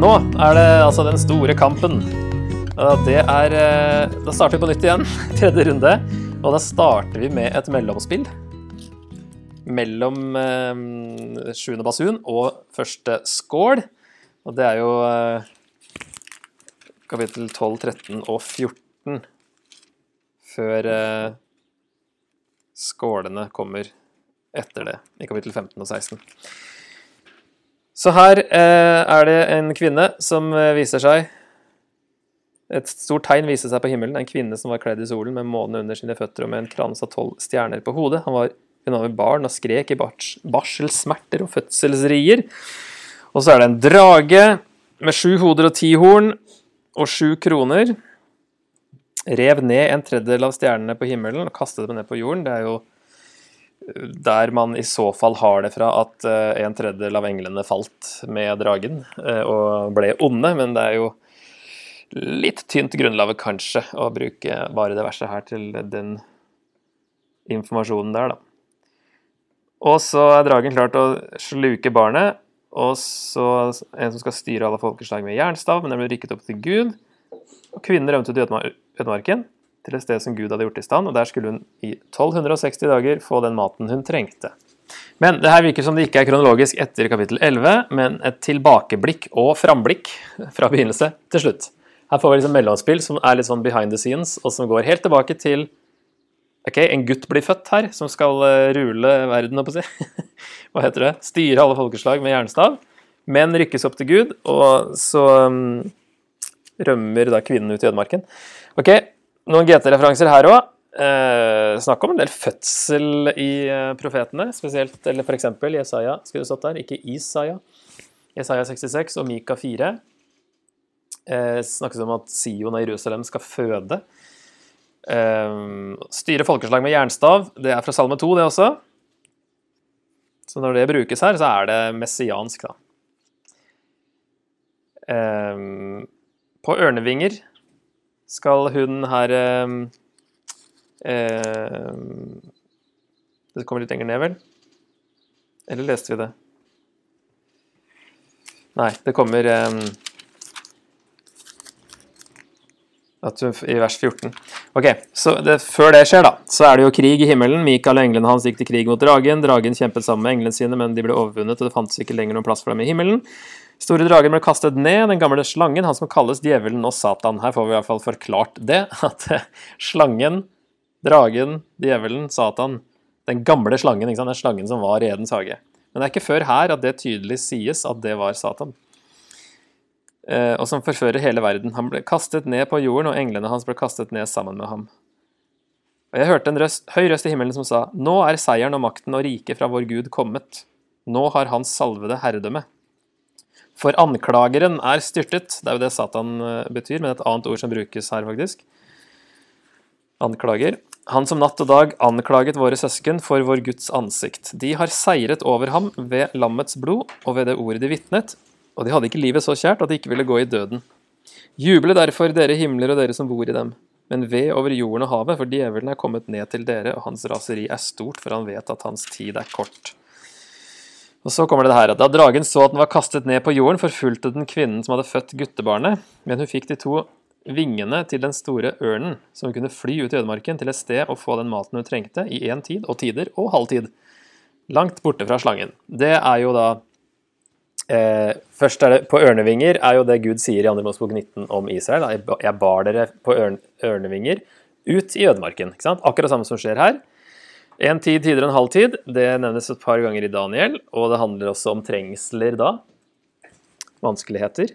Nå er det altså den store kampen. Det er eh, Da starter vi på nytt igjen, tredje runde. Og da starter vi med et mellomspill. Mellom eh, sjuende basun og første skål. Og det er jo eh, kapittel 12, 13 og 14 før skålene kommer etter det, i kapittel 15 og 16. Så her eh, er det en kvinne som eh, viser seg Et stort tegn viser seg på himmelen. En kvinne som var kledd i solen med månen under sine føtter og med en krans av tolv stjerner på hodet. Han var, hun var barn og skrek i bars, barselsmerter og fødselsrier. Og så er det en drage med sju hoder og ti horn og sju kroner. Rev ned en tredjedel av stjernene på himmelen og kastet dem ned på jorden. Det er jo der man i så fall har det fra at eh, en tredjedel av englene falt med dragen eh, og ble onde, men det er jo litt tynt grunnlag kanskje å bruke bare det verset her til den informasjonen der, da. Og så er dragen klart å sluke barnet, og så en som skal styre alle folkeslag med jernstav, men den ble rykket opp til Gud. Og kvinnen rømte til ødemarken, til et sted som Gud hadde gjort i stand, og der skulle hun i 1260 dager få den maten hun trengte. Men det her virker som det ikke er kronologisk etter kapittel 11, men et tilbakeblikk og framblikk fra begynnelse til slutt. Her får vi liksom mellomspill som er litt sånn behind the scenes, og som går helt tilbake til Ok, en gutt blir født her, som skal eh, rule verden, holdt på å si. Hva heter det? Styre alle folkeslag med jernstav. Men rykkes opp til Gud, og så um, rømmer da kvinnen ut i ødemarken. Ok, noen GT-referanser her òg. Eh, snakk om en del fødsel i eh, profetene, spesielt, eller f.eks. Jesaja skulle stått der, ikke Isaia. Jesaja 66 og Mika 4. Eh, snakkes om at Sion av Jerusalem skal føde. Eh, styre folkeslag med jernstav, det er fra Salme 2, det også. Så når det brukes her, så er det messiansk, da. Eh, på ørnevinger skal hun her eh, eh, Det kommer litt lenger ned, vel? Eller leste vi det? Nei, det kommer eh, at hun, I vers 14. Ok, så det, Før det skjer, da, så er det jo krig i himmelen. Mikael og englene hans gikk til krig mot dragen. Dragen kjempet sammen med englene sine, men de ble overvunnet, og det fantes ikke lenger noen plass for dem i himmelen. Store dragen ble kastet ned, den gamle slangen, han som kalles djevelen og Satan. Her får vi i hvert fall forklart det, at slangen, dragen, djevelen, Satan Den gamle slangen, ikke sant? den slangen som var i Edens hage. Men det er ikke før her at det tydelig sies at det var Satan. Eh, og som forfører hele verden. Han ble kastet ned på jorden, og englene hans ble kastet ned sammen med ham. Og jeg hørte en røst, høy røst i himmelen som sa, Nå er seieren og makten og riket fra vår Gud kommet. Nå har hans salvede herredømme. For anklageren er styrtet. Det er jo det Satan eh, betyr, men et annet ord som brukes her, faktisk. Anklager. Han som natt og dag anklaget våre søsken for vår Guds ansikt. De har seiret over ham ved lammets blod og ved det ordet de vitnet, og de hadde ikke livet så kjært at de ikke ville gå i døden. Juble derfor, dere himler og dere som bor i dem. Men ved over jorden og havet, for djevelen er kommet ned til dere, og hans raseri er stort, for han vet at hans tid er kort. Og så kommer det her at Da dragen så at den var kastet ned på jorden, forfulgte den kvinnen som hadde født guttebarnet, men hun fikk de to vingene til den store ørnen, så hun kunne fly ut i ødemarken til et sted og få den maten hun trengte, i én tid og tider og halvtid. Langt borte fra slangen. Det er jo da eh, Først er det på ørnevinger, er jo det Gud sier i 2. Mosebok 19 om Israel. Jeg bar dere på ørnevinger ut i ødemarken. Akkurat samme som skjer her. En tid, tider og en halv tid, det nevnes et par ganger i Daniel, og det handler også om trengsler da. Vanskeligheter.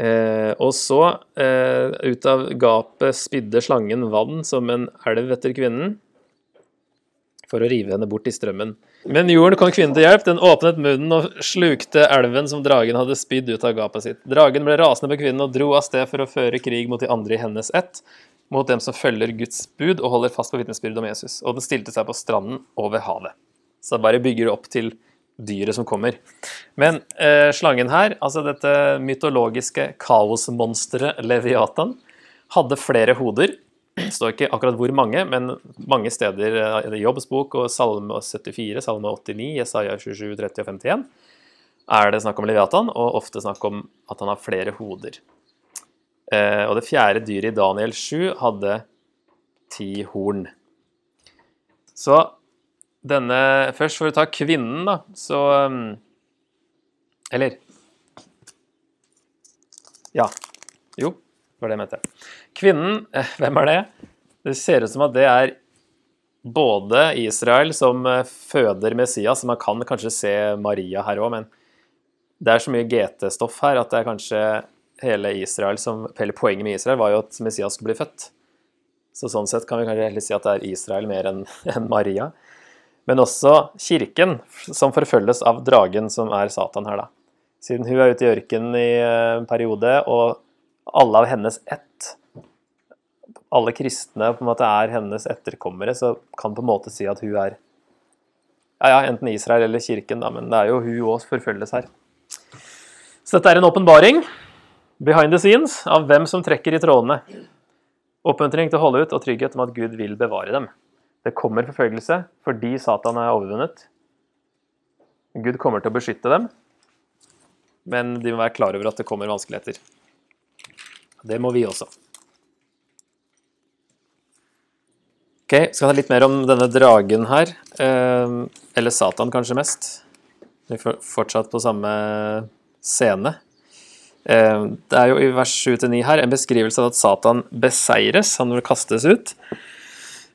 Eh, og så, eh, ut av gapet spydde slangen vann som en elv etter kvinnen, for å rive henne bort i strømmen. Men jorden kom kvinnen til hjelp, den åpnet munnen og slukte elven som dragen hadde spydd ut av gapet sitt. Dragen ble rasende på kvinnen og dro av sted for å føre krig mot de andre i hennes ett, mot dem som følger Guds bud og holder fast på vitnesbyrdet om Jesus. Og den stilte seg på stranden over havet. Så det bare bygger opp til dyret som kommer. Men eh, slangen her, altså dette mytologiske kaosmonsteret Leviatan, hadde flere hoder. Det står ikke akkurat hvor mange, men mange steder i eh, Jobbs bok og Salme 74, Salme 89, Jesaja 27, 30 og 51 er det snakk om Leviatan, og ofte snakk om at han har flere hoder. Eh, og det fjerde dyret i Daniel 7 hadde ti horn. Så denne Først for å ta kvinnen, da, så um, Eller Ja. Jo, det var det jeg mente. Kvinnen, eh, hvem er det? Det ser ut som at det er både Israel som eh, føder Messias, man kan kanskje se Maria her òg, men det er så mye GT-stoff her at det er kanskje hele Israel som Hele poenget med Israel var jo at Messias skulle bli født. Så sånn sett kan vi kanskje heller si at det er Israel mer enn en Maria. Men også kirken, som forfølges av dragen, som er Satan her, da. Siden hun er ute i ørkenen i en periode, og alle av hennes ett alle kristne på en måte er hennes etterkommere, så kan på en måte si at hun er ja, ja, enten Israel eller kirken, da, men det er jo hun òg forfølges her. Så dette er en åpenbaring behind the scenes av hvem som trekker i trådene. Oppmuntring til å holde ut og trygghet om at Gud vil bevare dem. Det kommer forfølgelse fordi Satan er overvunnet. Gud kommer til å beskytte dem, men de må være klar over at det kommer vanskeligheter. Det må vi også. Ok, Skal ta litt mer om denne dragen her. Eh, eller Satan, kanskje mest. Vi er fortsatt på samme scene. Eh, det er jo i vers 7-9 her en beskrivelse av at Satan beseires, han vil kastes ut.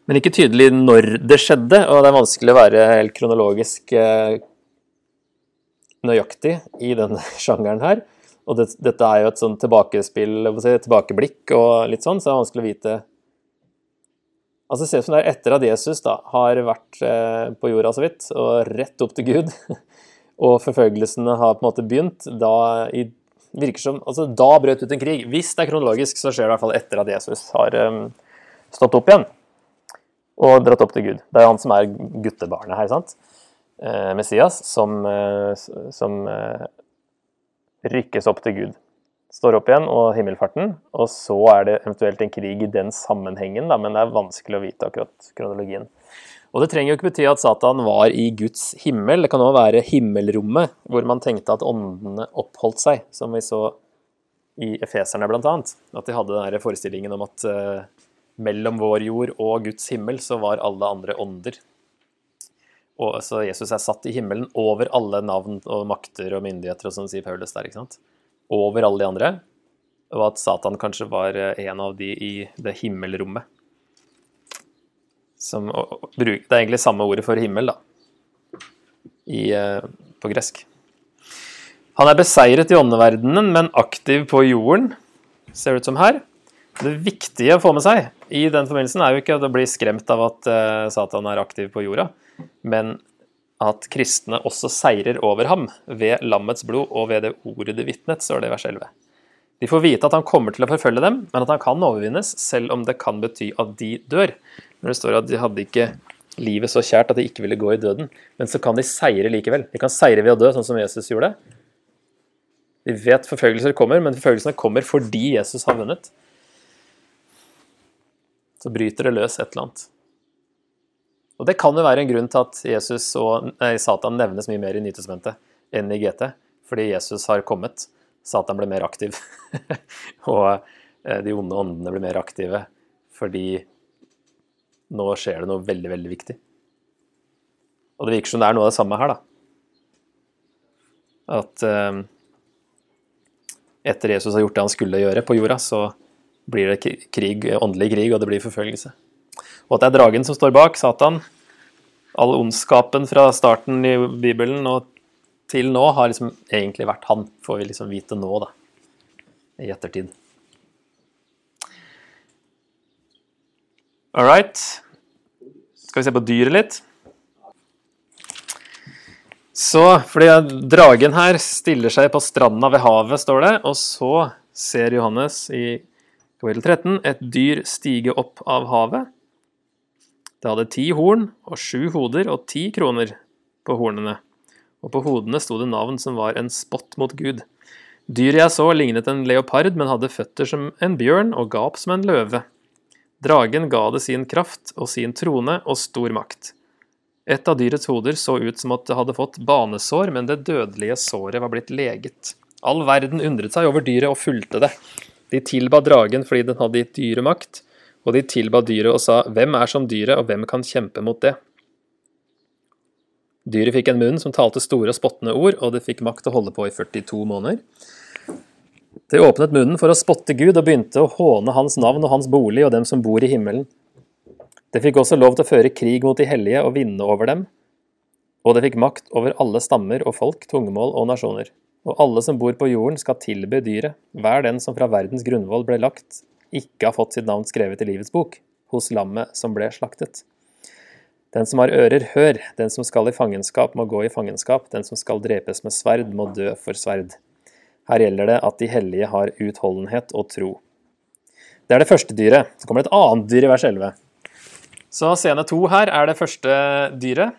Men ikke tydelig når det skjedde, og det er vanskelig å være helt kronologisk eh, nøyaktig i denne sjangeren her. Og det, dette er jo et sånn tilbakespill, tilbakeblikk og litt sånn, så det er vanskelig å vite Altså Det ser ut som det er etter at Jesus da har vært eh, på jorda så vidt, og rett opp til Gud, og forfølgelsene har på en måte begynt. Da i, virker som, altså da brøt ut en krig. Hvis det er kronologisk, så skjer det i hvert fall etter at Jesus har um, stått opp igjen og dratt opp til Gud. Det er han som er guttebarnet her, sant? Eh, Messias, som, eh, som eh, rykkes opp til Gud står opp igjen, og himmelfarten. Og så er det eventuelt en krig i den sammenhengen, da, men det er vanskelig å vite akkurat kronologien. Og det trenger jo ikke bety at Satan var i Guds himmel. Det kan òg være himmelrommet, hvor man tenkte at åndene oppholdt seg, som vi så i Efeserne bl.a. At de hadde den forestillingen om at uh, mellom vår jord og Guds himmel så var alle andre ånder. Og så Jesus er satt i himmelen over alle navn og makter og myndigheter, og sånn sier Paulus der. ikke sant? over alle de andre, og at Satan kanskje var eh, en av de i det himmelrommet. Som, det er egentlig samme ordet for himmel, da, i, eh, på gresk. Han er beseiret i åndeverdenen, men aktiv på jorden, ser det ut som her. Det viktige å få med seg i den forbindelsen er jo ikke å bli skremt av at eh, Satan er aktiv på jorda, men at kristne også seirer over ham ved lammets blod og ved det ordet de vitnet, står det i vers 11. De får vite at han kommer til å forfølge dem, men at han kan overvinnes, selv om det kan bety at de dør. Når det står at de hadde ikke livet så kjært at de ikke ville gå i døden, men så kan de seire likevel. De kan seire ved å dø, sånn som Jesus gjorde. De vet forfølgelser kommer, men forfølgelsene kommer fordi Jesus har vunnet. Så bryter det løs et eller annet. Og Det kan jo være en grunn til at Jesus og nei, Satan nevnes mye mer i Nytestamentet enn i GT, fordi Jesus har kommet. Satan ble mer aktiv, og eh, de onde åndene ble mer aktive fordi nå skjer det noe veldig, veldig viktig. Og det virker som det er noe av det samme her, da. At eh, etter Jesus har gjort det han skulle gjøre på jorda, så blir det krig, åndelig krig, og det blir forfølgelse og at det er dragen som står bak, Satan. All ondskapen fra starten i Bibelen og til nå har liksom egentlig vært han, får vi liksom vite nå, da. I ettertid. All right. Skal vi se på dyret litt? Så, fordi dragen her stiller seg på stranda ved havet, står det, og så ser Johannes i kapittel 13 et dyr stige opp av havet. Det hadde ti horn og sju hoder og ti kroner på hornene, og på hodene sto det navn som var en spott mot Gud. Dyret jeg så, lignet en leopard, men hadde føtter som en bjørn og gap som en løve. Dragen ga det sin kraft og sin trone og stor makt. Et av dyrets hoder så ut som at det hadde fått banesår, men det dødelige såret var blitt leget. All verden undret seg over dyret og fulgte det. De tilba dragen fordi den hadde gitt dyret makt, og de tilba dyret og sa, Hvem er som dyret, og hvem kan kjempe mot det? Dyret fikk en munn som talte store og spottende ord, og det fikk makt å holde på i 42 måneder. Det åpnet munnen for å spotte Gud og begynte å håne hans navn og hans bolig og dem som bor i himmelen. Det fikk også lov til å føre krig mot de hellige og vinne over dem, og det fikk makt over alle stammer og folk, tungemål og nasjoner. Og alle som bor på jorden skal tilbe dyret, hver den som fra verdens grunnvoll ble lagt, ikke har fått sitt navn skrevet i livets bok, hos lammet som ble slaktet. Den som har ører, hør, den som skal i fangenskap, må gå i fangenskap, den som skal drepes med sverd, må dø for sverd. Her gjelder det at de hellige har utholdenhet og tro. Det er det første dyret. Så kommer det et annet dyr i vers 11. Så scene to her er det første dyret.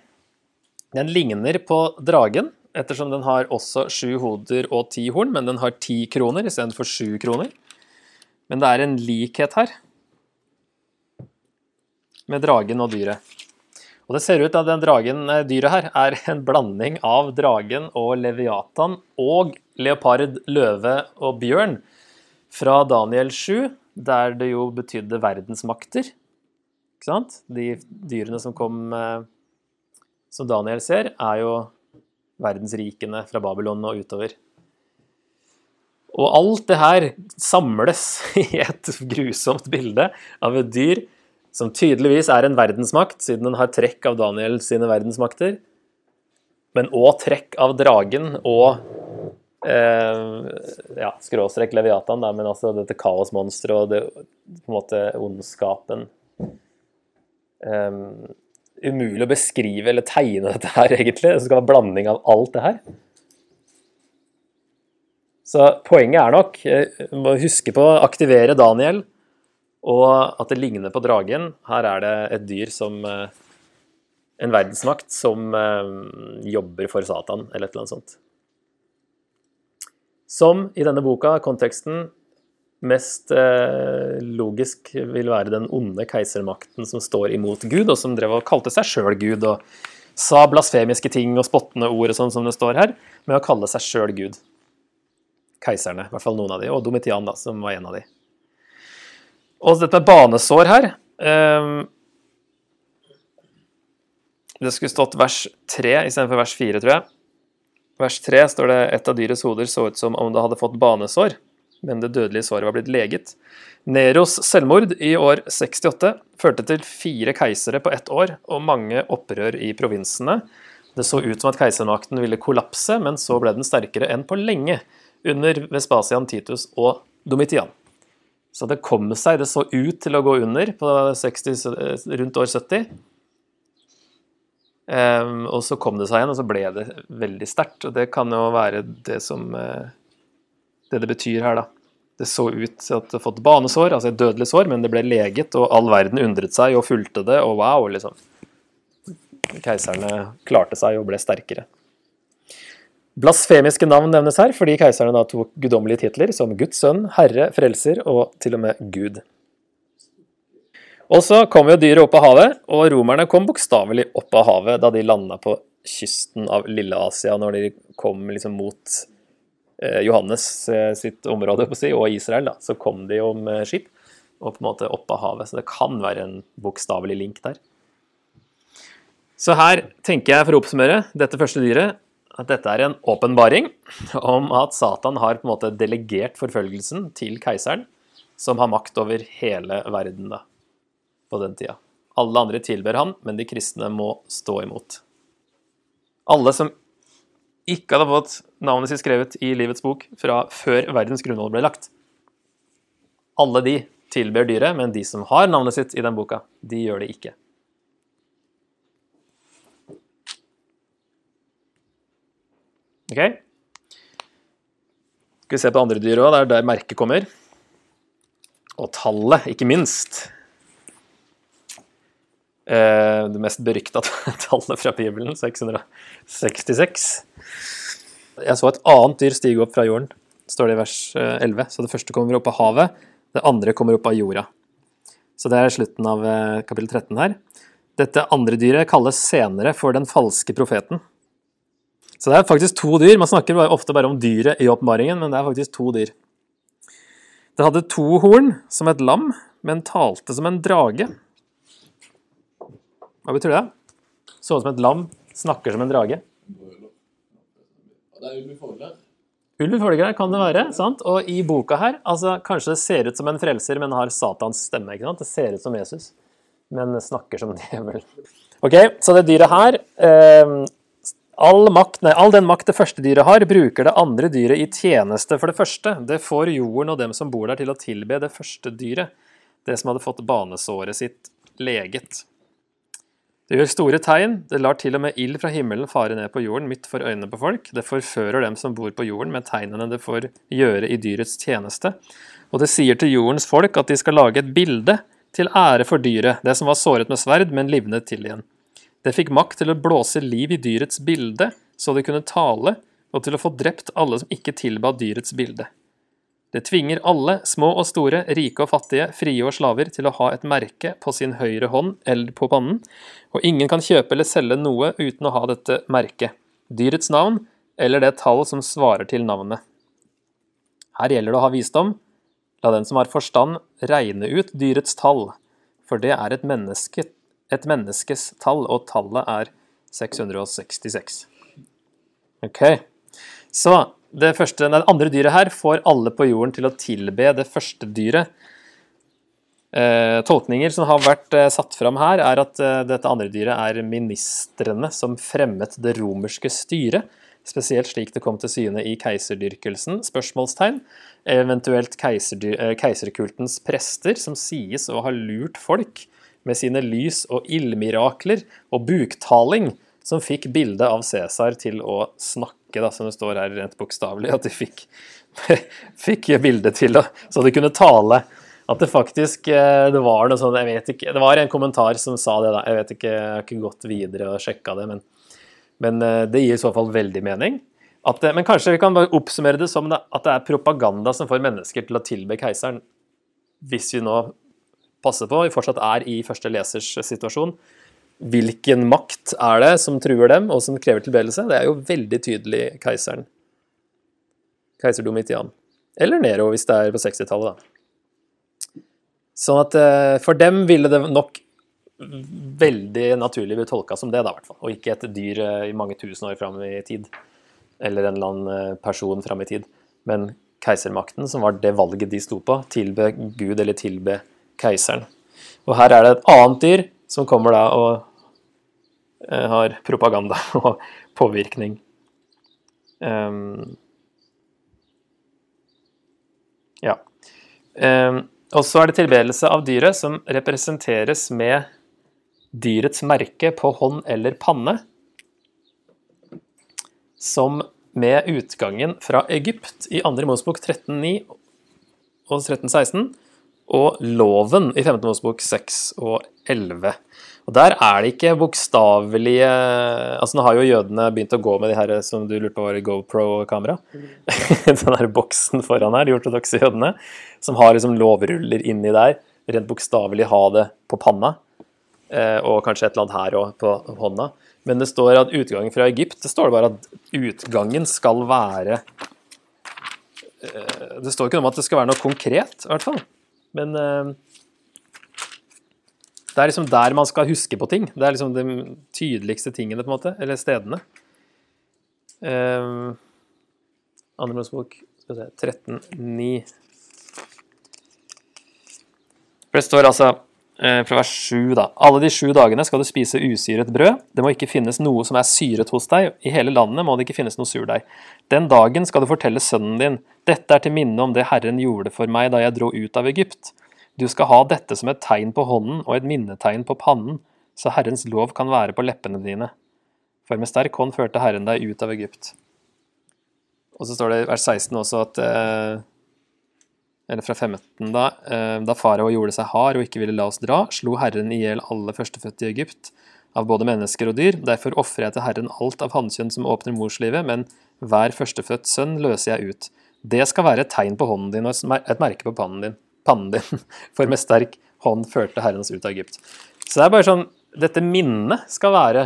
Den ligner på dragen, ettersom den har også sju hoder og ti horn, men den har ti kroner istedenfor sju kroner. Men det er en likhet her med dragen og dyret. Og det ser ut at den dragen, eh, dyret her er en blanding av dragen og leviatan og leopard, løve og bjørn fra Daniel 7, der det jo betydde verdensmakter. Ikke sant? De dyrene som kom eh, Som Daniel ser, er jo verdensrikene fra Babylon og utover. Og alt det her samles i et grusomt bilde av et dyr som tydeligvis er en verdensmakt, siden den har trekk av Daniel sine verdensmakter, men òg trekk av dragen og ja, skråstrek Leviatan, da, men altså dette kaosmonsteret og det, på en måte ondskapen. Um, umulig å beskrive eller tegne dette her, egentlig. Det skal være blanding av alt det her. Så poenget er nok, eh, må huske på å aktivere Daniel og at det ligner på dragen. Her er det et dyr som eh, En verdensmakt som eh, jobber for Satan, eller et eller annet sånt. Som i denne boka, konteksten, mest eh, logisk vil være den onde keisermakten som står imot Gud, og som drev og kalte seg sjøl Gud, og sa blasfemiske ting og spottende ord og sånn som det står her, med å kalle seg sjøl Gud. Keiserne, i hvert fall noen av de, og Domitian, da, som var en av de. Og dette med banesår her um, Det skulle stått vers 3 istedenfor vers 4, tror jeg. Vers 3 står det et av dyrets hoder så ut som om det hadde fått banesår, men det dødelige såret var blitt leget. Neros selvmord i år 68 førte til fire keisere på ett år og mange opprør i provinsene. Det så ut som at keisermakten ville kollapse, men så ble den sterkere enn på lenge under Vespasian Titus og Domitian. Så det kom seg, det så ut til å gå under på 60, rundt år 70. Um, og så kom det seg igjen, og så ble det veldig sterkt. Og det kan jo være det som uh, Det det betyr her, da. Det så ut til at det fått banesår, altså et dødelig sår, men det ble leget, og all verden undret seg og fulgte det, og wow, liksom. Keiserne klarte seg og ble sterkere. Blasfemiske navn nevnes her fordi keiserne da tok guddommelige titler som Guds sønn, herre, frelser og til og med Gud. Og så kom jo dyret opp av havet, og romerne kom bokstavelig opp av havet da de landa på kysten av Lille-Asia, når de kom liksom mot eh, Johannes eh, sitt område si, og Israel. da, Så kom de jo med skip og på en måte opp av havet. Så det kan være en bokstavelig link der. Så her tenker jeg, for å oppsummere, dette første dyret at dette er en åpenbaring om at Satan har på en måte delegert forfølgelsen til keiseren, som har makt over hele verden da, på den tida. Alle andre tilber ham, men de kristne må stå imot. Alle som ikke hadde fått navnet sitt skrevet i livets bok fra før verdens grunnvoll ble lagt, alle de tilber dyret, men de som har navnet sitt i den boka, de gjør det ikke. Ok? Skal vi se på andre dyr òg. Det er der merket kommer. Og tallet, ikke minst. Eh, det mest berykta tallet fra Bibelen, 666. Jeg så et annet dyr stige opp fra jorden, står det i vers 11. Eh, så det første kommer opp av havet, det andre kommer opp av jorda. Så det er slutten av eh, kapittel 13 her. Dette andre dyret kalles senere for den falske profeten. Så det er faktisk to dyr. Man snakker ofte bare om dyret i åpenbaringen, men det er faktisk to dyr. Det hadde to horn som et lam, men talte som en drage. Hva betyr det? Så ut som et lam, snakker som en drage. Det er Ulvi Fogler. Ulv følger kan det være. sant? Og i boka her, altså kanskje det ser ut som en frelser, men har Satans stemme. ikke sant? Det ser ut som Jesus, men snakker som djevel. Ok, Så det dyret her eh, all, makt, nei, all den makt det første dyret har, bruker det andre dyret i tjeneste for det første. Det får jorden og dem som bor der, til å tilbe det første dyret. Det som hadde fått banesåret sitt leget. Det gjør store tegn, det lar til og med ild fra himmelen fare ned på jorden midt for øynene på folk. Det forfører dem som bor på jorden med tegnene det får gjøre i dyrets tjeneste. Og det sier til jordens folk at de skal lage et bilde til ære for dyret, det som var såret med sverd, men livnet til igjen. Det fikk makt til å blåse liv i dyrets bilde, så de kunne tale, og til å få drept alle som ikke tilba dyrets bilde. Det tvinger alle, små og store, rike og fattige, frie og slaver, til å ha et merke på sin høyre hånd eller på pannen, og ingen kan kjøpe eller selge noe uten å ha dette merket, dyrets navn eller det tall som svarer til navnet. Her gjelder det å ha visdom. La den som har forstand, regne ut dyrets tall, for det er et, menneske, et menneskes tall, og tallet er 666. Ok, så det, første, det andre dyret her får alle på jorden til å tilbe det første dyret. Eh, tolkninger som har vært eh, satt fram her, er at eh, dette andre dyret er ministrene som fremmet det romerske styret. Spesielt slik det kom til syne i keiserdyrkelsen, spørsmålstegn. Eventuelt eh, keiserkultens prester, som sies å ha lurt folk med sine lys og ildmirakler og buktaling, som fikk bildet av Cæsar til å snakke, da, som det står her rent bokstavelig. At de fikk, fikk bildet til å Så de kunne tale. At det faktisk eh, det var noe sånn, jeg vet ikke, det var en kommentar som sa det, da. Jeg vet ikke, jeg har ikke gått videre og sjekka det, men, men, eh, det gir i så fall veldig mening. At, men kanskje vi kan bare oppsummere det som det, at det er propaganda som får mennesker til å tilbe keiseren. Hvis vi nå passer på, vi fortsatt er i første lesers situasjon, hvilken makt er det som truer dem, og som krever tilbedelse? Det er jo veldig tydelig keiseren. Keiser Domitian. Eller Nero, hvis det er på 60-tallet, da. Sånn at eh, for dem ville det nok veldig naturlig bli tolka som det, da, hvert fall. Og ikke et dyr eh, i mange tusen år fram i tid. Eller en eller annen eh, person fram i tid. Men keisermakten, som var det valget de sto på, tilbe Gud eller tilbe keiseren. Og her er det et annet dyr som kommer da og eh, har propaganda og påvirkning. Um, ja. Um, og så er det tilbedelse av dyret som representeres med dyrets merke på hånd eller panne, som med utgangen fra Egypt i 2. Mosebok 13.9 og 13.16 og loven i 15. Mosebok 6 og 11. Og Der er det ikke bokstavelige Altså Nå har jo jødene begynt å gå med de her som du lurte på var GoPro-kamera. Den der boksen foran her, de ortodokse jødene, som har liksom lovruller inni der. Rent bokstavelig ha det på panna, eh, og kanskje et eller annet her òg på hånda. Men det står at utgangen fra Egypt Det står bare at utgangen skal være eh, Det står ikke noe om at det skal være noe konkret, i hvert fall. Men uh, det er liksom der man skal huske på ting. Det er liksom de tydeligste tingene, på en måte. Eller stedene. Uh, Andre Mosebok 13.9. For det står altså fra vers 7, da. Alle de sju dagene skal du spise usyret brød. Det må ikke finnes noe som er syret hos deg. I hele landet må det ikke finnes noe surdeig. Den dagen skal du fortelle sønnen din. Dette er til minne om det Herren gjorde for meg da jeg dro ut av Egypt. Du skal ha dette som et tegn på hånden og et minnetegn på pannen, så Herrens lov kan være på leppene dine. For med sterk hånd førte Herren deg ut av Egypt. Og så står det i vers 16 også at eh, Eller fra 15, da. Eh, da farao gjorde seg hard og ikke ville la oss dra, slo Herren i hjel alle førstefødte i Egypt, av både mennesker og dyr. Derfor ofrer jeg til Herren alt av hannkjønn som åpner morslivet, men hver førstefødt sønn løser jeg ut. Det skal være et tegn på hånden din og et merke på pannen din, pannen din, for med sterk hånd førte Herren oss ut av Egypt. Så det er bare sånn dette minnet skal være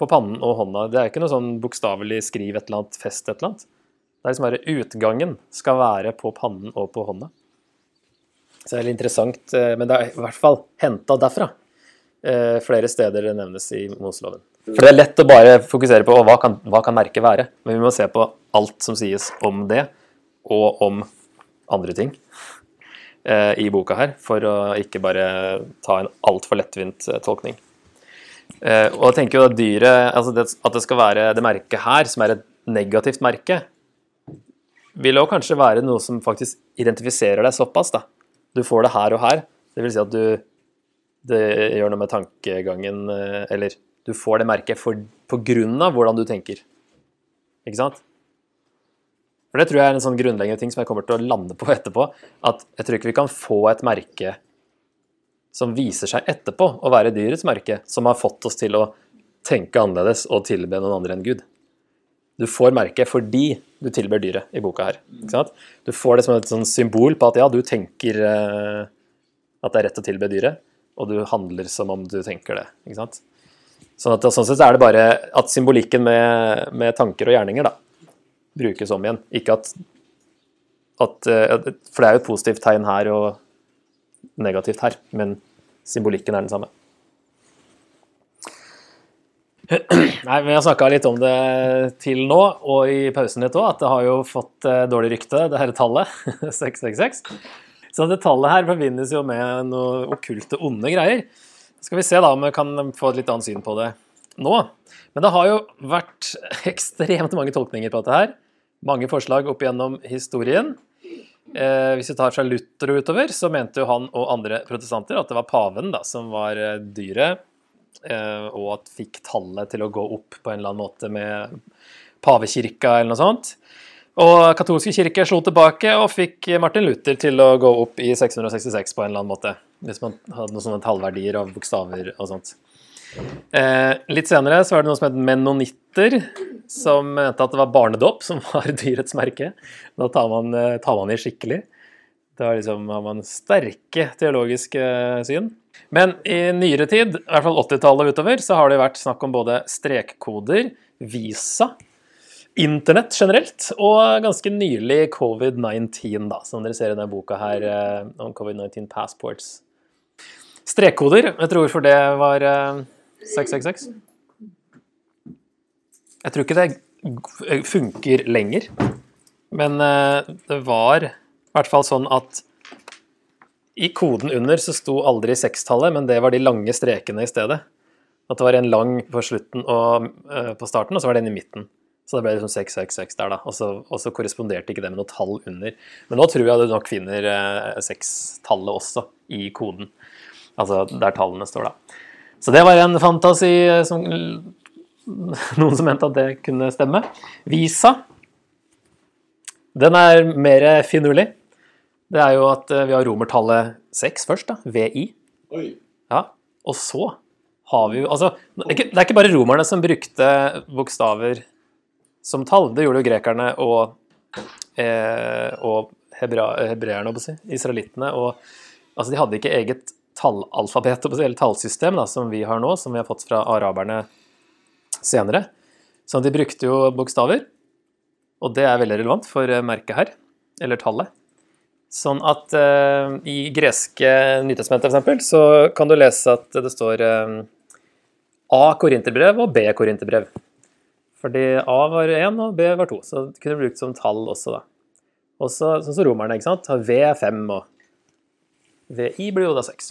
på pannen og hånda. Det er ikke noe sånn bokstavelig skriv et eller annet, fest et eller annet. Det er liksom bare utgangen skal være på pannen og på hånda. Så det er litt interessant, eh, men det er i hvert fall henta derfra. Eh, flere steder det nevnes i Moseloven. For det er lett å bare fokusere på hva kan, hva kan merket være, men vi må se på alt som sies om det, og om andre ting eh, i boka her, for å ikke bare ta en altfor lettvint tolkning. Og jeg tenker jo at dyret, altså det, at det skal være det merket her, som er et negativt merke, vil også kanskje være noe som faktisk identifiserer deg såpass. da. Du får det her og her. Det vil si at du det gjør noe med tankegangen, eh, eller du får det merket for, på grunn av hvordan du tenker. Ikke sant? For det tror jeg er en sånn grunnleggende ting som jeg kommer til å lande på etterpå. At jeg tror ikke vi kan få et merke som viser seg etterpå å være dyrets merke, som har fått oss til å tenke annerledes og tilbe noen andre enn Gud. Du får merket fordi du tilber dyret i boka her. Du får det som et sånn symbol på at ja, du tenker eh, at det er rett å tilbe dyret, og du handler som om du tenker det. Ikke sant? Sånn, at, sånn sett er det bare at symbolikken med, med tanker og gjerninger da, brukes om igjen. Ikke at, at, eh, For det er jo et positivt tegn her og negativt her, men symbolikken er den samme. Nei, Vi har snakka litt om det til nå, og i pausen litt òg, at det har jo fått eh, dårlig rykte, det dette tallet, 666. Så det tallet her forbindes jo med noe okkulte, onde greier. Skal vi se da om vi kan få et litt annet syn på det nå. Men det har jo vært ekstremt mange tolkninger på dette her. Mange forslag opp gjennom historien. Eh, hvis vi tar fra Luther og utover, så mente jo han og andre protestanter at det var paven da, som var eh, dyret, og at fikk tallet til å gå opp på en eller annen måte med pavekirka eller noe sånt. Og katolske kirke slo tilbake og fikk Martin Luther til å gå opp i 666 på en eller annen måte. Hvis man hadde noen sånne tallverdier av bokstaver og sånt. Eh, litt senere så var det noe som het menonitter, som mente at det var barnedåp som var dyrets merke. Da tar man, eh, tar man i skikkelig. Da liksom, har man sterke teologiske syn. Men i nyere tid, i hvert fall 80-tallet utover, så har det vært snakk om både strekkoder, visa, internett generelt, og ganske nylig covid-19, da, som dere ser i denne boka her eh, om covid-19 passports. Strekkoder, vet dere hvorfor det var 666? Jeg tror ikke det funker lenger. Men eh, det var i hvert fall sånn at i koden under så sto aldri sekstallet, men det var de lange strekene i stedet. At det var en lang på slutten og uh, på starten, og så var det en i midten. Så det ble liksom 666 der, da. Og så, og så korresponderte ikke det med noe tall under. Men nå tror jeg du nok finner uh, sekstallet også i koden. Altså der tallene står, da. Så det var en fantasi som noen som mente at det kunne stemme. Visa. Den er mer finurlig. Det er jo at eh, vi har romertallet 6 først, da. VI. Oi. Ja. Og så har vi jo Altså, det er ikke bare romerne som brukte bokstaver som tall. Det gjorde jo grekerne og, eh, og hebra, hebreerne, si, israelittene. Og altså, de hadde ikke eget tallalfabet, eller tallsystem, da, som vi har nå, som vi har fått fra araberne senere. Så de brukte jo bokstaver, og det er veldig relevant for eh, merket her, eller tallet. Sånn at uh, i greske Nytestamentet f.eks. så kan du lese at det står uh, A korinterbrev og B korinterbrev. Fordi A var én og B var to, så det kunne brukt som tall også, da. Også sånn som romerne, ikke sant. Har V5 og VI blir jo da 6.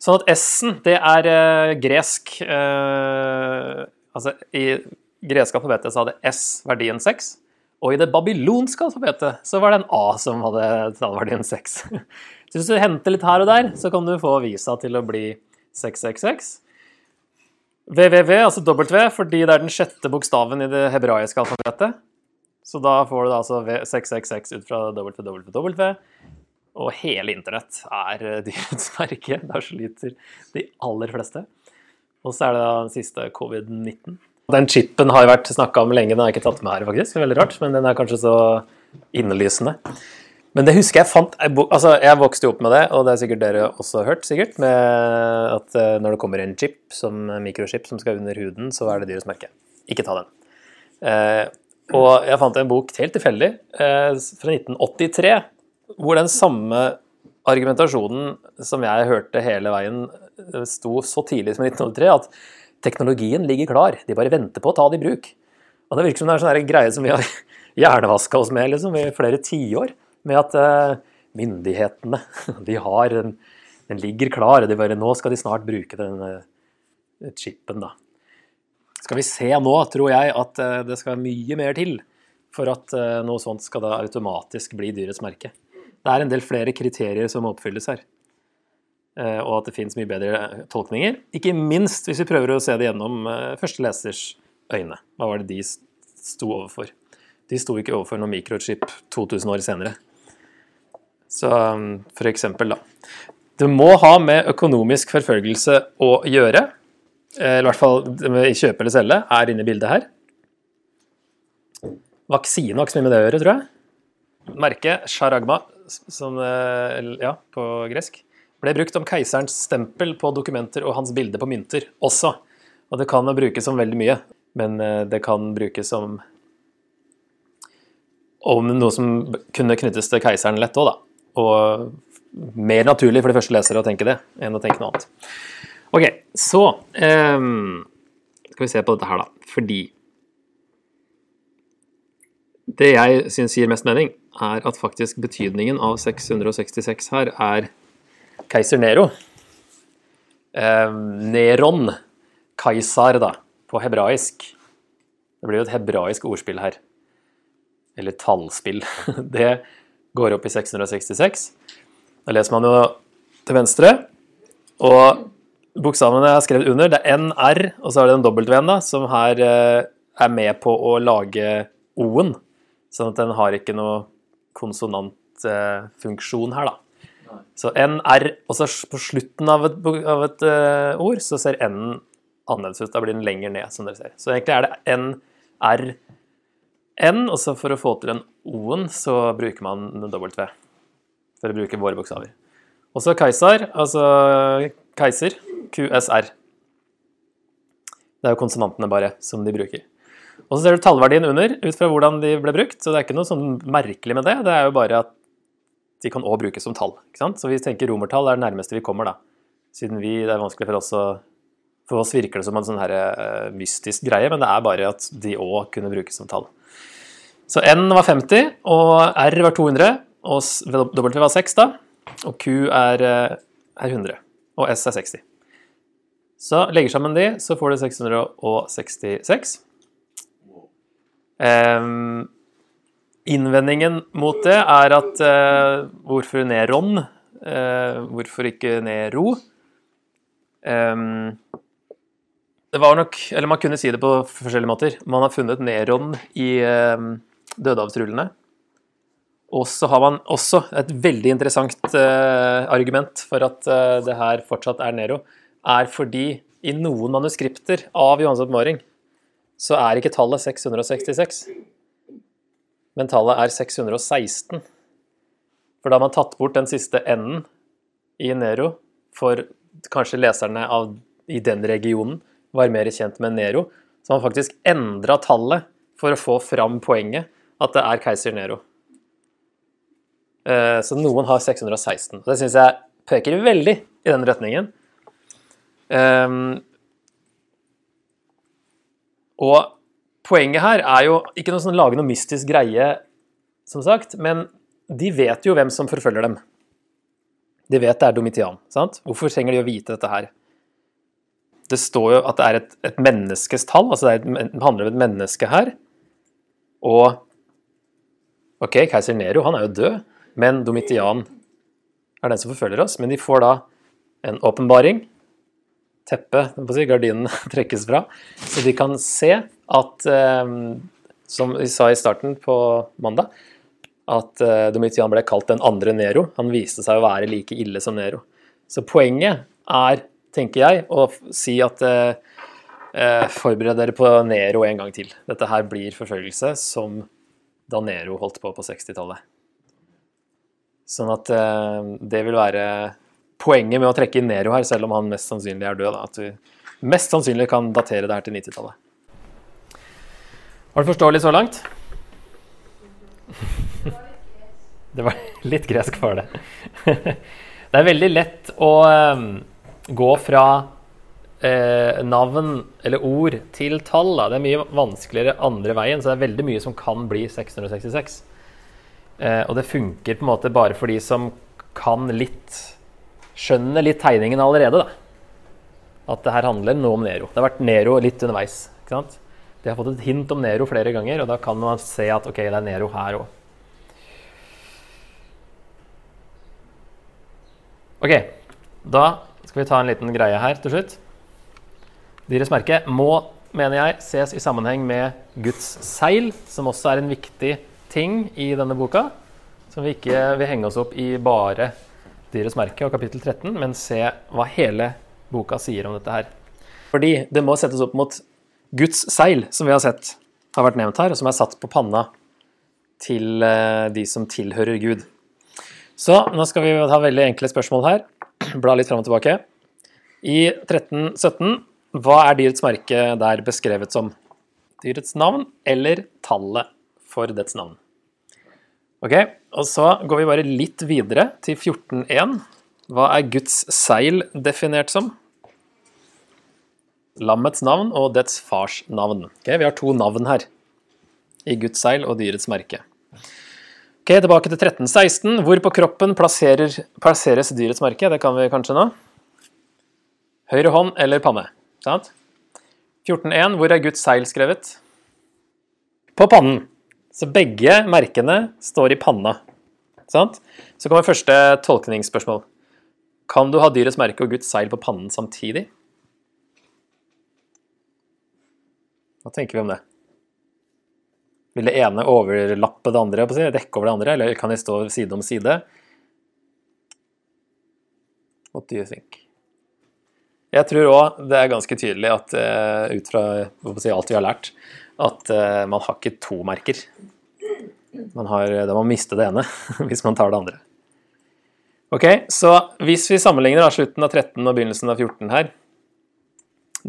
Sånn at S-en, det er uh, gresk Altså, i greske alfabetet så hadde S verdien 6. Og i det babylonske alfabetet så var det en A som hadde tallverdien 6. Så hvis du henter litt her og der, så kan du få visa til å bli 666. WWW, altså W, fordi det er den sjette bokstaven i det hebraiske alfabetet. Så da får du da altså 666 ut fra WWW. Og hele internett er dyrets merke. Der sliter de aller fleste. Og så er det da den siste covid-19. Den chipen har jeg vært snakka om lenge, den har jeg ikke tatt med her, faktisk. Veldig rart, men den er kanskje så innlysende. Men det husker jeg fant jeg, Altså, jeg vokste jo opp med det, og det er sikkert dere også hørt, sikkert, med at eh, når det kommer en chip, som mikrochip, som skal under huden, så er det dyrets merke. Ikke ta den. Eh, og jeg fant en bok helt tilfeldig, eh, fra 1983, hvor den samme argumentasjonen som jeg hørte hele veien, eh, sto så tidlig som i 1983, at teknologien ligger klar, de bare venter på å ta det i bruk. Og det virker som det er sånn greie som vi har hjernevaska oss med liksom, i flere tiår, med at uh, myndighetene, de har den, den ligger klar, de bare, nå skal de snart bruke den uh, chipen da. Skal vi se nå, tror jeg, at uh, det skal mye mer til for at noe sånt skal da automatisk bli dyrets merke. Det er en del flere kriterier som må oppfylles her. Eh, Og at det finnes mye bedre tolkninger. Ikke minst hvis vi prøver å se det gjennom eh, første lesers øyne. Hva var det de sto overfor? De sto ikke overfor noen mikrochip 2000 år senere. Så um, for eksempel, da. Det må ha med økonomisk forfølgelse å gjøre. Eh, i hvert fall kjøpe eller selge er inne i bildet her. Vaksine har ikke så mye med det å gjøre, tror jeg. Merket sharagma, som ja, på gresk, ble brukt om keiserens stempel på dokumenter og hans bilde på mynter også. Og det kan brukes som veldig mye, men eh, det kan brukes som om noe som kunne knyttes til keiseren lett òg, da. Og mer naturlig for de første lesere å tenke det, enn å tenke noe annet. Ok, så um, skal vi se på dette her, da. Fordi det jeg syns gir mest mening, er at faktisk betydningen av 666 her er keiser Nero. Ehm, Neron, kaisar, da, på hebraisk. Det blir jo et hebraisk ordspill her. Eller tallspill. Det går opp i 666. Da leser man jo til venstre. Og bokstavene jeg har skrevet under, det er NR, og så er det en W-en, da, som her eh, er med på å lage O-en. Sånn at den har ikke noe konsonantfunksjon her, da. Så NR, og så på slutten av et, av et uh, ord, så ser N-en annerledes ut. Da blir den lenger ned, som dere ser. Så egentlig er det NRN, og så for å få til den O-en, så bruker man en W. For å bruke våre bokstaver. Og så Kaisar, altså keiser, QSR. Det er jo konsonantene bare som de bruker. Og så ser du tallverdien under, ut fra hvordan de ble brukt. Så det er ikke noe sånn merkelig med det. Det er jo bare at de kan òg brukes som tall. ikke sant? Så vi tenker romertall er det nærmeste vi kommer, da. Siden vi, det er vanskelig for oss å For oss virker det som en sånn her eh, mystisk greie, men det er bare at de òg kunne brukes som tall. Så N var 50, og R var 200, og W var 6, da. Og Q er, eh, er 100, og S er 60. Så legger sammen de, så får du 666. Ehm, innvendingen mot det er at uh, hvorfor Neron? Uh, hvorfor ikke Nero? Um, det var nok Eller man kunne si det på forskjellige måter. Man har funnet Neron i uh, dødehavsrullene. Og så har man også et veldig interessant uh, argument for at uh, det her fortsatt er Nero, er fordi i noen manuskripter av Johans oppmaring så er ikke tallet 666, men tallet er 616. For da har man tatt bort den siste n-en i Nero, for kanskje leserne av, i den regionen var mer kjent med Nero, så har man faktisk endra tallet for å få fram poenget at det er keiser Nero. Eh, Så noen har 616. og Det syns jeg peker veldig i den retningen. Ehm, og poenget her er jo ikke noe sånn lage noe mystisk greie, som sagt, men de vet jo hvem som forfølger dem. De vet det er Domitian. sant? Hvorfor trenger de å vite dette her? Det står jo at det er et, et menneskes tall, altså det, et, det handler om et menneske her. Og ok, keiser Nero han er jo død, men Domitian er den som forfølger oss. Men de får da en åpenbaring. Teppet, gardinen trekkes fra, så de kan se at, eh, som vi sa i starten på mandag, at eh, Domitian ble kalt den andre Nero. Han viste seg å være like ille som Nero. Så poenget er, tenker jeg, å si at eh, eh, forbered dere på Nero en gang til. Dette her blir forfølgelse som da Nero holdt på på 60-tallet. Sånn at det vil være poenget med å trekke inn Nero her, selv om han mest sannsynlig er død. Da, at vi mest sannsynlig kan datere det her til 90-tallet. Var det forståelig så langt? Det var litt gresk for det. Det er veldig lett å um, gå fra eh, navn eller ord til tall. Da. Det er mye vanskeligere andre veien, så det er veldig mye som kan bli 666. Eh, og det funker på en måte bare for de som kan litt Skjønner litt tegningen allerede, da. At det her handler nå om Nero. Det har vært Nero litt underveis. ikke sant? De har fått et hint om Nero flere ganger, og da kan man se at ok, det er Nero her òg. Ok, da skal vi ta en liten greie her til slutt. Dyrets merke må, mener jeg, ses i sammenheng med Guds seil, som også er en viktig ting i denne boka. Som vi ikke vil henge oss opp i bare Dyrets merke og kapittel 13, men se hva hele boka sier om dette her. Fordi det må settes opp mot Guds seil, som vi har sett har vært nevnt her, og som er satt på panna til eh, de som tilhører Gud. Så nå skal vi ha veldig enkle spørsmål her. Bla litt fram og tilbake. I 1317, hva er dyrets merke der beskrevet som? Dyrets navn eller tallet for dets navn? Ok, og så går vi bare litt videre til 14.1. Hva er Guds seil definert som? Lammets navn og dets fars navn. Okay, vi har to navn her i Guds seil og dyrets merke. Ok, Tilbake til 1316. Hvor på kroppen plasseres dyrets merke? Det kan vi kanskje nå. Høyre hånd eller panne. Sant? 14.1. Hvor er Guds seil skrevet? På pannen. Så begge merkene står i panna. Sant? Så kommer første tolkningsspørsmål. Kan du ha dyrets merke og Guds seil på pannen samtidig? Hva tenker vi om det? Vil det ene overlappe det andre, dekke over det andre, eller kan de stå side om side? What do you think? Jeg tror òg det er ganske tydelig at uh, ut fra si, alt vi har lært, at uh, man har ikke to merker. Man har, da må man miste det ene hvis man tar det andre. Ok, Så hvis vi sammenligner da, slutten av 13 og begynnelsen av 14 her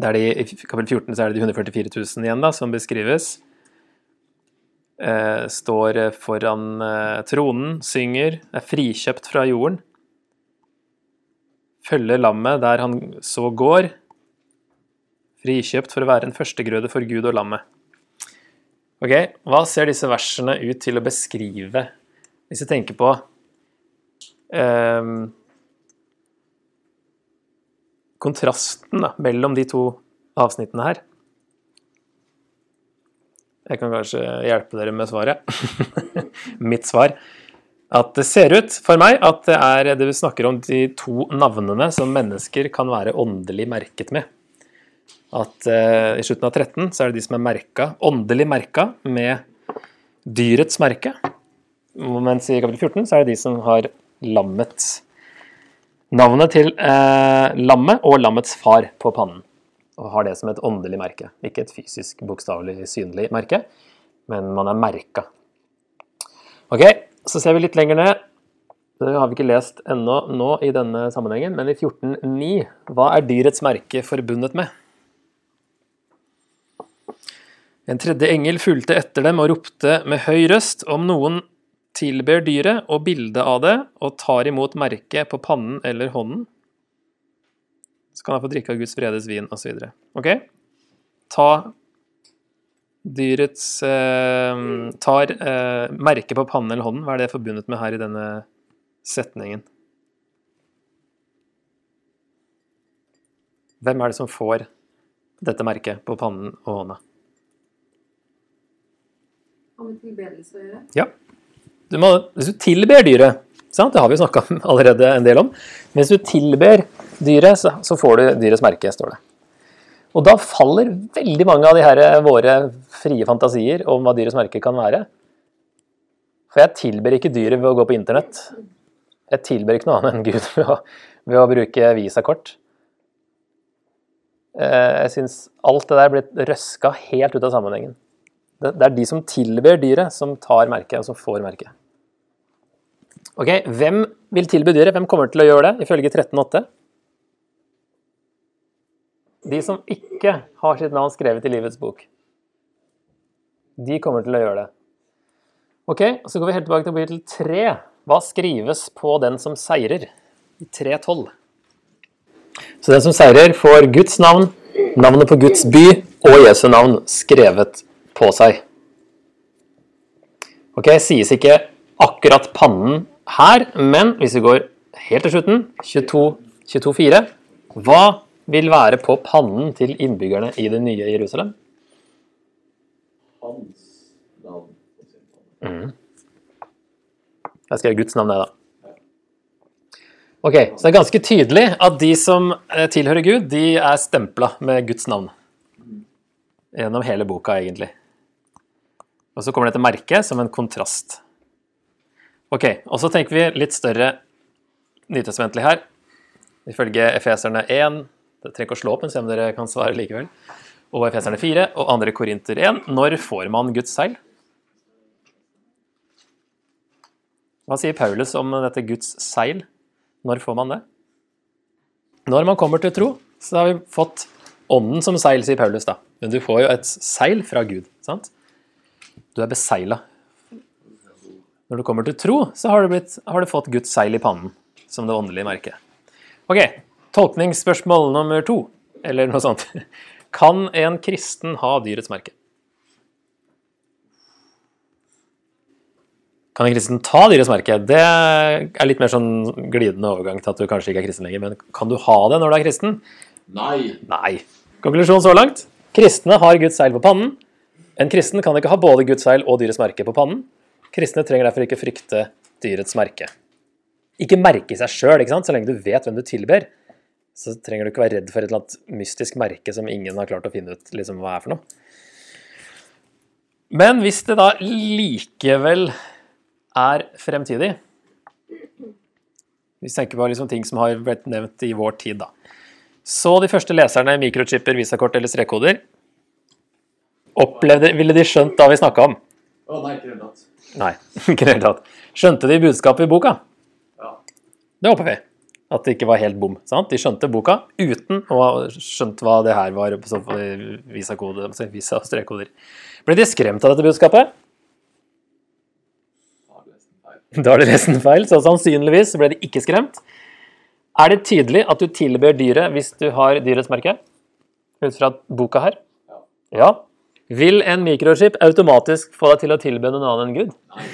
der de, I kapittel 14 så er det de 144 000 igjen da, som beskrives. Uh, står foran uh, tronen, synger, er frikjøpt fra jorden. Følger lammet der han så går. Frikjøpt for å være en førstegrøde for Gud og lammet. Ok, Hva ser disse versene ut til å beskrive, hvis jeg tenker på um, kontrasten da, mellom de to avsnittene her? Jeg kan kanskje hjelpe dere med svaret. Mitt svar. At det ser ut for meg at det er det vi snakker om de to navnene som mennesker kan være åndelig merket med. At uh, i slutten av 13 så er det de som er merka, åndelig merka med dyrets merke. Mens i kapittel 14 så er det de som har lammets Navnet til uh, lammet og lammets far på pannen og har det som et åndelig merke. Ikke et fysisk, bokstavelig synlig merke, men man er merka. Ok, så ser vi litt lenger ned. Det har vi ikke lest ennå nå i denne sammenhengen, men i 14.9, hva er dyrets merke forbundet med? En tredje engel fulgte etter dem og ropte med høy røst om noen tilber dyret og bildet av det og tar imot merket på pannen eller hånden, så kan han få drikke av Guds vredes vin, osv. Ok? Ta dyrets eh, Tar eh, merket på pannen eller hånden. Hva er det forbundet med her i denne setningen? Hvem er det som får dette merket på pannen og hånda? Har med tilbedelse å gjøre? Ja. Du må, hvis du tilber dyret, sant? det har vi snakka allerede en del om, men hvis du tilber dyret, så, får du dyrets merke, står det. Og da faller veldig mange av de her eh, våre frie fantasier om hva dyrets merke kan være. For jeg tilber ikke dyret ved å gå på internett. Jeg tilber ikke noe annet enn Gud ved å, ved å bruke visakort. Eh, jeg syns alt det der ble røska helt ut av sammenhengen. Det er de som tilber dyret, som tar merket, og som får merket. Ok, Hvem vil tilby dyret? Hvem kommer til å gjøre det, ifølge 13.8? De som ikke har sitt navn skrevet i livets bok. De kommer til å gjøre det. Ok, Så går vi helt tilbake til kapittel 3. Hva skrives på den som seirer? I 3.12. Så den som seirer, får Guds navn, navnet på Guds by og Jesu navn skrevet på seg. Ok, Sies ikke akkurat pannen her, men hvis vi går helt til slutten, 22, 24 Hva vil være på pannen til innbyggerne i det nye Jerusalem? Hans navn Mm. Jeg skrev Guds navn jeg, da. Ok, Så det er ganske tydelig at de som eh, tilhører Gud, de er stempla med Guds navn. Gjennom hele boka, egentlig. Og så kommer dette merket som en kontrast. Ok, og så tenker vi litt større nytestamentlig her. Ifølge Efeserne 1 Det trenger ikke å slå opp, men se om dere kan svare likevel. Og Efeserne 4 og 2. Korinter 1. Når får man Guds seil? Hva sier Paulus om dette Guds seil? Når får man det? Når man kommer til tro, så har vi fått ånden som seil, sier Paulus da. Men du får jo et seil fra Gud, sant? Du er beseila. Når du kommer til tro, så har du, blitt, har du fått Guds seil i pannen, som det åndelige merket. Ok, tolkningsspørsmål nummer to, eller noe sånt. Kan en kristen ha dyrets merke? Kan en kristen ta dyrets merke? Det er litt mer sånn glidende overgang til at du kanskje ikke er kristen lenger, men kan du ha det når du er kristen? Nei! Nei. Konklusjon så langt? Kristne har Guds seil på pannen. En kristen kan ikke ha både Guds seil og dyrets merke på pannen. Kristne trenger derfor ikke frykte dyrets merke. Ikke merke i seg sjøl, så lenge du vet hvem du tilber. Så trenger du ikke være redd for et eller annet mystisk merke som ingen har klart å finne ut liksom, hva er for noe. Men hvis det da likevel er fremtidig Hvis Vi tenker på liksom ting som har blitt nevnt i vår tid, da. Så de første leserne mikrochipper, visakort eller strekkoder. Opplevde, ville de skjønt da vi snakka om? Å nei, ikke i det. Nei, ikke i det. Skjønte de budskapet i boka? Ja. Det håper vi. At det ikke var helt bom. sant? De skjønte boka uten å ha skjønt hva det her var. Så altså visa og strekkoder. Ble de skremt av dette budskapet? Da har de lest den feil, så sannsynligvis ble de ikke skremt. Er det tydelig at du tilber dyret hvis du har dyrets merke? Ut fra boka her? Ja. Vil en mikrochip automatisk få deg til å tilbe noen annen enn Gud? Nei.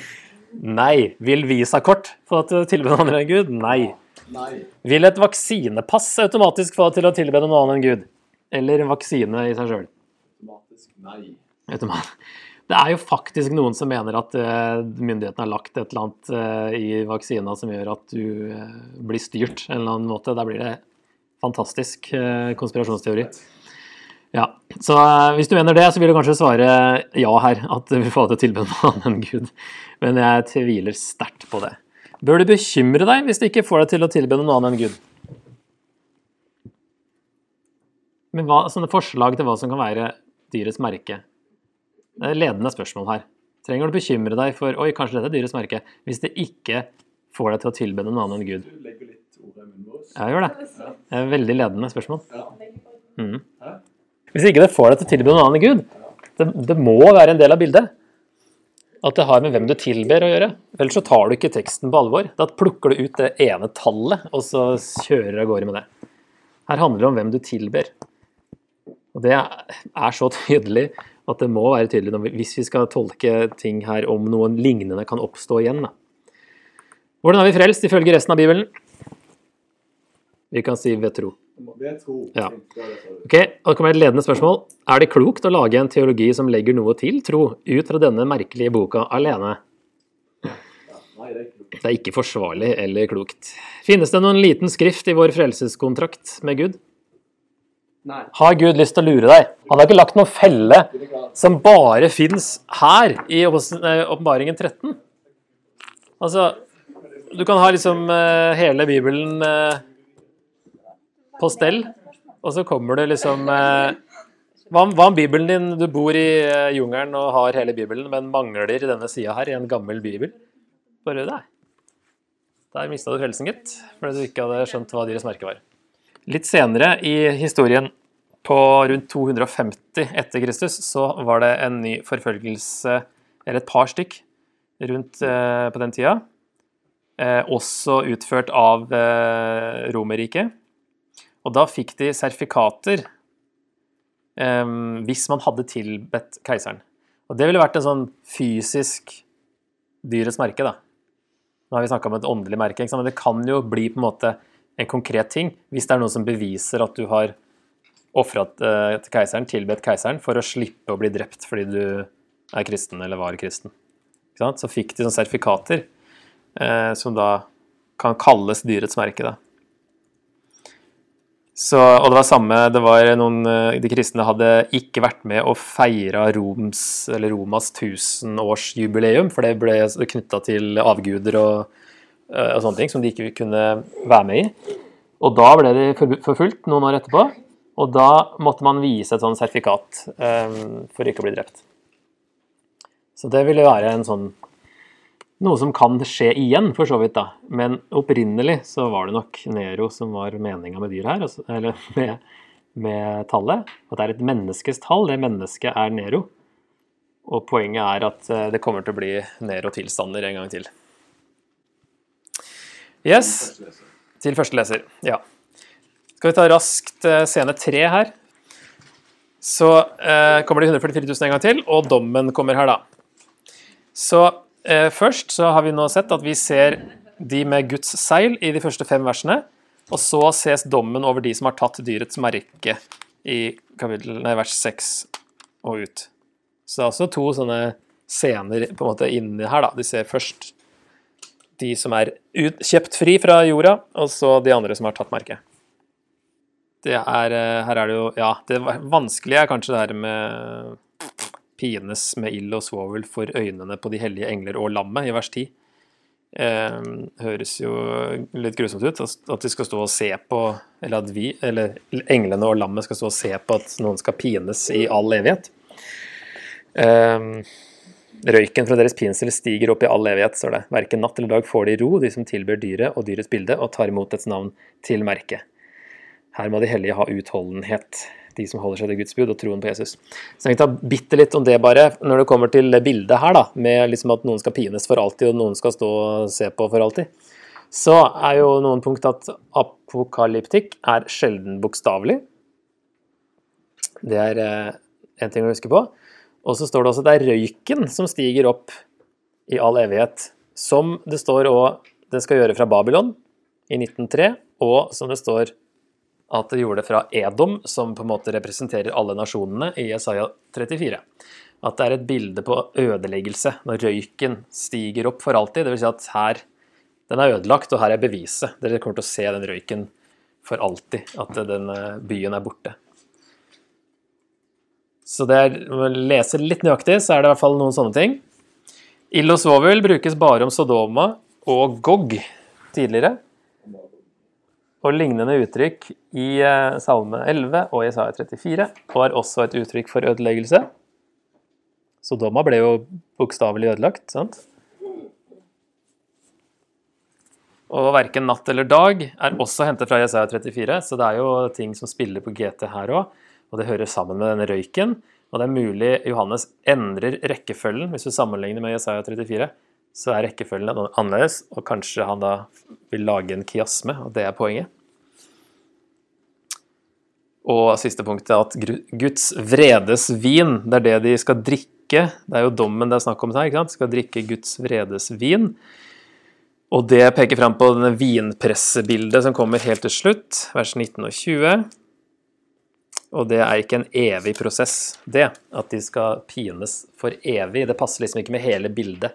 Nei. Vil visakort få deg til å tilbe noen annen enn Gud? Nei. Nei. Vil et vaksinepass automatisk få deg til å tilbe noen annen enn Gud? Eller vaksine i seg sjøl? Automatisk nei. Det er jo faktisk noen som mener at eh, myndighetene har lagt et eller annet eh, i vaksina som gjør at du eh, blir styrt en eller annen måte. Der blir det fantastisk konspirasjonsteori. konspirasjonsteori. Ja, Så eh, hvis du mener det, så vil du kanskje svare ja her, at du vil få til å tilbe noen annen Gud. Men jeg tviler sterkt på det. Bør du bekymre deg hvis du ikke får deg til å tilbe noen annen enn Gud? Men hva, sånne forslag til hva som kan være dyrets merke? Det er ledende spørsmål her. Trenger du bekymre deg for oi, kanskje dette er dyrets merke, hvis det ikke får deg til å tilbe noen annen enn Gud? Du legger litt ord i munnen vår. Jeg gjør det. Det er veldig ledende spørsmål. Ja. Mhm. Hvis ikke det får deg til å tilbe noen annen Gud, det, det må være en del av bildet. At det har med hvem du tilber å gjøre. Ellers så tar du ikke teksten på alvor. Da plukker du ut det ene tallet, og så kjører du av gårde med det. Her handler det om hvem du tilber. Og det er så tydelig at det må være tydelig vi- hvis vi skal tolke ting her om noen lignende kan oppstå igjen. Da. Hvordan er vi frelst ifølge resten av Bibelen? Vi kan si ved tro. Ved tro. Ja. det. Ok, og det kommer et ledende spørsmål. Er det klokt å lage en teologi som legger noe til tro, ut fra denne merkelige boka alene? Det er ikke. Det forsvarlig eller klokt. Finnes det noen liten skrift i vår frelseskontrakt med Gud? Nei. Har Gud lyst til å lure deg? Han har ikke lagt noen felle Det som bare fins her i Åpenbaringen 13. Altså, du kan ha liksom eh, hele Bibelen eh, på stell, og så kommer du liksom eh, hva, om- hva om Bibelen din Du bor i eh, jungelen og har hele Bibelen, men mangler denne sida her i en gammel bibel? Bare det. Der mista du frelsen, gitt. Fordi du ikke hadde skjønt hva dyrets merke var. Litt senere i historien, på rundt 250 etter Kristus, så var det en ny forfølgelse, eller et par stykk, rundt eh, på den tida. Eh, også utført av eh, Romerriket. Og da fikk de sertifikater eh, hvis man hadde tilbedt keiseren. Og det ville vært en sånn fysisk dyrets merke, da. Nå har vi snakka om et åndelig merke, men det kan jo bli på en måte en konkret ting hvis det er noen som beviser at du har ofra eh, til keiseren, tilbedt keiseren, for å slippe å bli drept fordi du er kristen eller var kristen. Så fikk de sånne sertifikater eh, som da kan kalles dyrets merke. da. Så, og det var samme, det var noen, eh, De kristne hadde ikke vært med og feira Roms, eller Romas tusenårsjubileum, for det ble knytta til avguder og, eh, og sånne ting som de ikke kunne være med i. Og da ble de forfulgt noen år etterpå, og da måtte man vise et sånn sertifikat um, for ikke å bli drept. Så det ville være en sånn noe som kan skje igjen, for så vidt, da. Men opprinnelig så var det nok Nero som var meninga med dyr her, altså- eller med, med tallet. At det er et menneskes tall. Det mennesket er Nero. Og poenget er at eh, det kommer til å bli Nero-tilstander en gang til. Yes, til første leser. Ja. Skal vi ta raskt eh, scene tre her. Så eh, kommer det 144 000 en gang til, og dommen kommer her, da. Så først så har vi nå sett at vi ser de med Guds seil i de første fem versene, og så ses dommen over de som har tatt dyrets merke i kapittel, nei, vers 6 og ut. Så det er også to sånne scener på en måte inni her, da. De ser først de som er ut, kjøpt fri fra jorda, og så de andre som har tatt merket. Det er, eh, her er det jo Ja, det vanskelige er kanskje det her med pines med ild og svovel for øynene på de hellige engler og lammet i vers 10. Eh, høres jo litt grusomt ut at de skal stå og se på Eller at vi, eller englene og lammet skal stå og se på at noen skal pines i all evighet. Eh, røyken fra deres pinsel stiger opp i all evighet, står det. Verken natt eller dag får de ro, de som tilber dyret og dyrets bilde og tar imot dets navn til merke. Her må de hellige ha utholdenhet, de som holder seg til Guds bud og troen på Jesus. Så jeg tenkte bitte litt om det bare, når det kommer til det bildet her, da, med liksom at noen skal pines for alltid, og noen skal stå og se på for alltid. Så er jo noen punkt at apokalyptikk er sjelden bokstavelig. Det er én ting å huske på. Og så står det også at det er røyken som stiger opp i all evighet, som det står og det skal gjøre fra Babylon i 1903, og som det står at det gjorde det fra Edom, som på en måte representerer alle nasjonene, i Isaiah 34. At det er et bilde på ødeleggelse, når røyken stiger opp for alltid. Dvs. Si at her den er ødelagt, og her er beviset. Dere kommer til å se den røyken for alltid, at den byen er borte. Så det er, man leser litt nøyaktig, så er det i hvert fall noen sånne ting. Ild og svovel brukes bare om Sodoma og Gog tidligere og lignende uttrykk i Salme 11 og Isaiah 34, og er også et uttrykk for ødeleggelse. Sodoma ble jo bokstavelig ødelagt, sant? Og verken natt eller dag er også hentet fra Isaiah 34, så det er jo ting som spiller på GT her òg, og det hører sammen med denne røyken. Og det er mulig Johannes endrer rekkefølgen, hvis du sammenligner med Isaiah 34 så er rekkefølgen annerledes, og kanskje han da vil lage en kiasme, og det er poenget. Og siste punktet er at Guds vredes vin, det er det de skal drikke. Det er jo dommen det er snakk om her, ikke sant? De skal drikke Guds vredes vin. Og det peker fram på denne vinpressebildet som kommer helt til slutt, vers 19 og 20. Og det er ikke en evig prosess, det, at de skal pines for evig. Det passer liksom ikke med hele bildet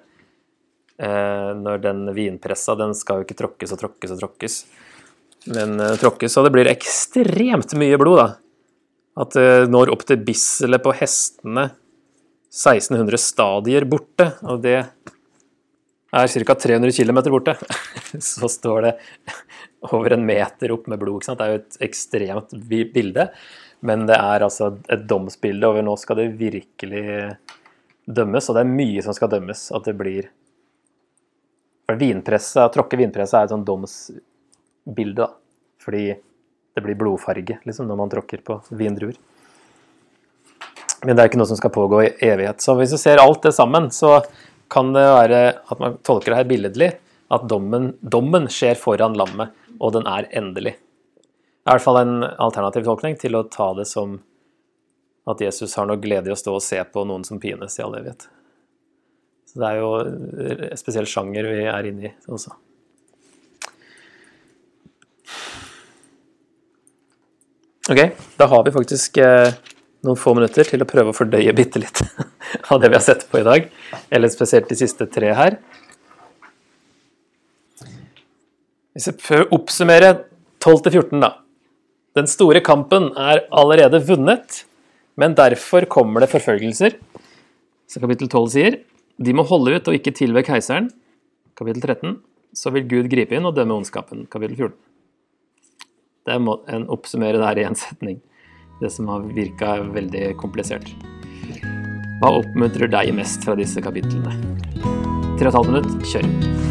når den vinpressa den skal jo ikke tråkkes og tråkkes og tråkkes. Men uh, tråkkes, og det blir ekstremt mye blod, da. At det uh, når opp til bisselet på hestene 1600 stadier borte, og det er ca. 300 km borte. Så står det over en meter opp med blod. Det er jo et ekstremt bilde, men det er altså et domsbilde over nå skal det virkelig dømmes, og det er mye som skal dømmes. At det blir vinpresse, tråkke vinpresse er et sånn domsbilde, da. Fordi det blir blodfarge liksom, når man tråkker på vindruer. Men det er ikke noe som skal pågå i evighet. Så hvis du ser alt det sammen, så kan det være at man tolker det her billedlig, at dommen, dommen skjer foran lammet, og den er endelig. Det er i hvert fall en alternativ tolkning til å ta det som at Jesus har noe glede i å stå og se på noen som pines i all evighet. Så det er jo en spesiell sjanger vi er inne i også. Ok, da har vi faktisk eh, noen få minutter til å prøve å fordøye bitte litt av det vi har sett på i dag. Eller spesielt de siste tre her. Hvis jeg prøver å oppsummere 12-14, da. Den store kampen er allerede vunnet, men derfor kommer det forfølgelser. Så kapittel 12 sier de må holde ut og ikke tilbe keiseren. Kapittel 13 så vil Gud gripe inn og dømme ondskapen. Kapittel 14. Det må en oppsummere der i én setning. Det som har virka veldig komplisert. Hva oppmuntrer deg mest fra disse kapitlene? Tre og et minutt, kjør.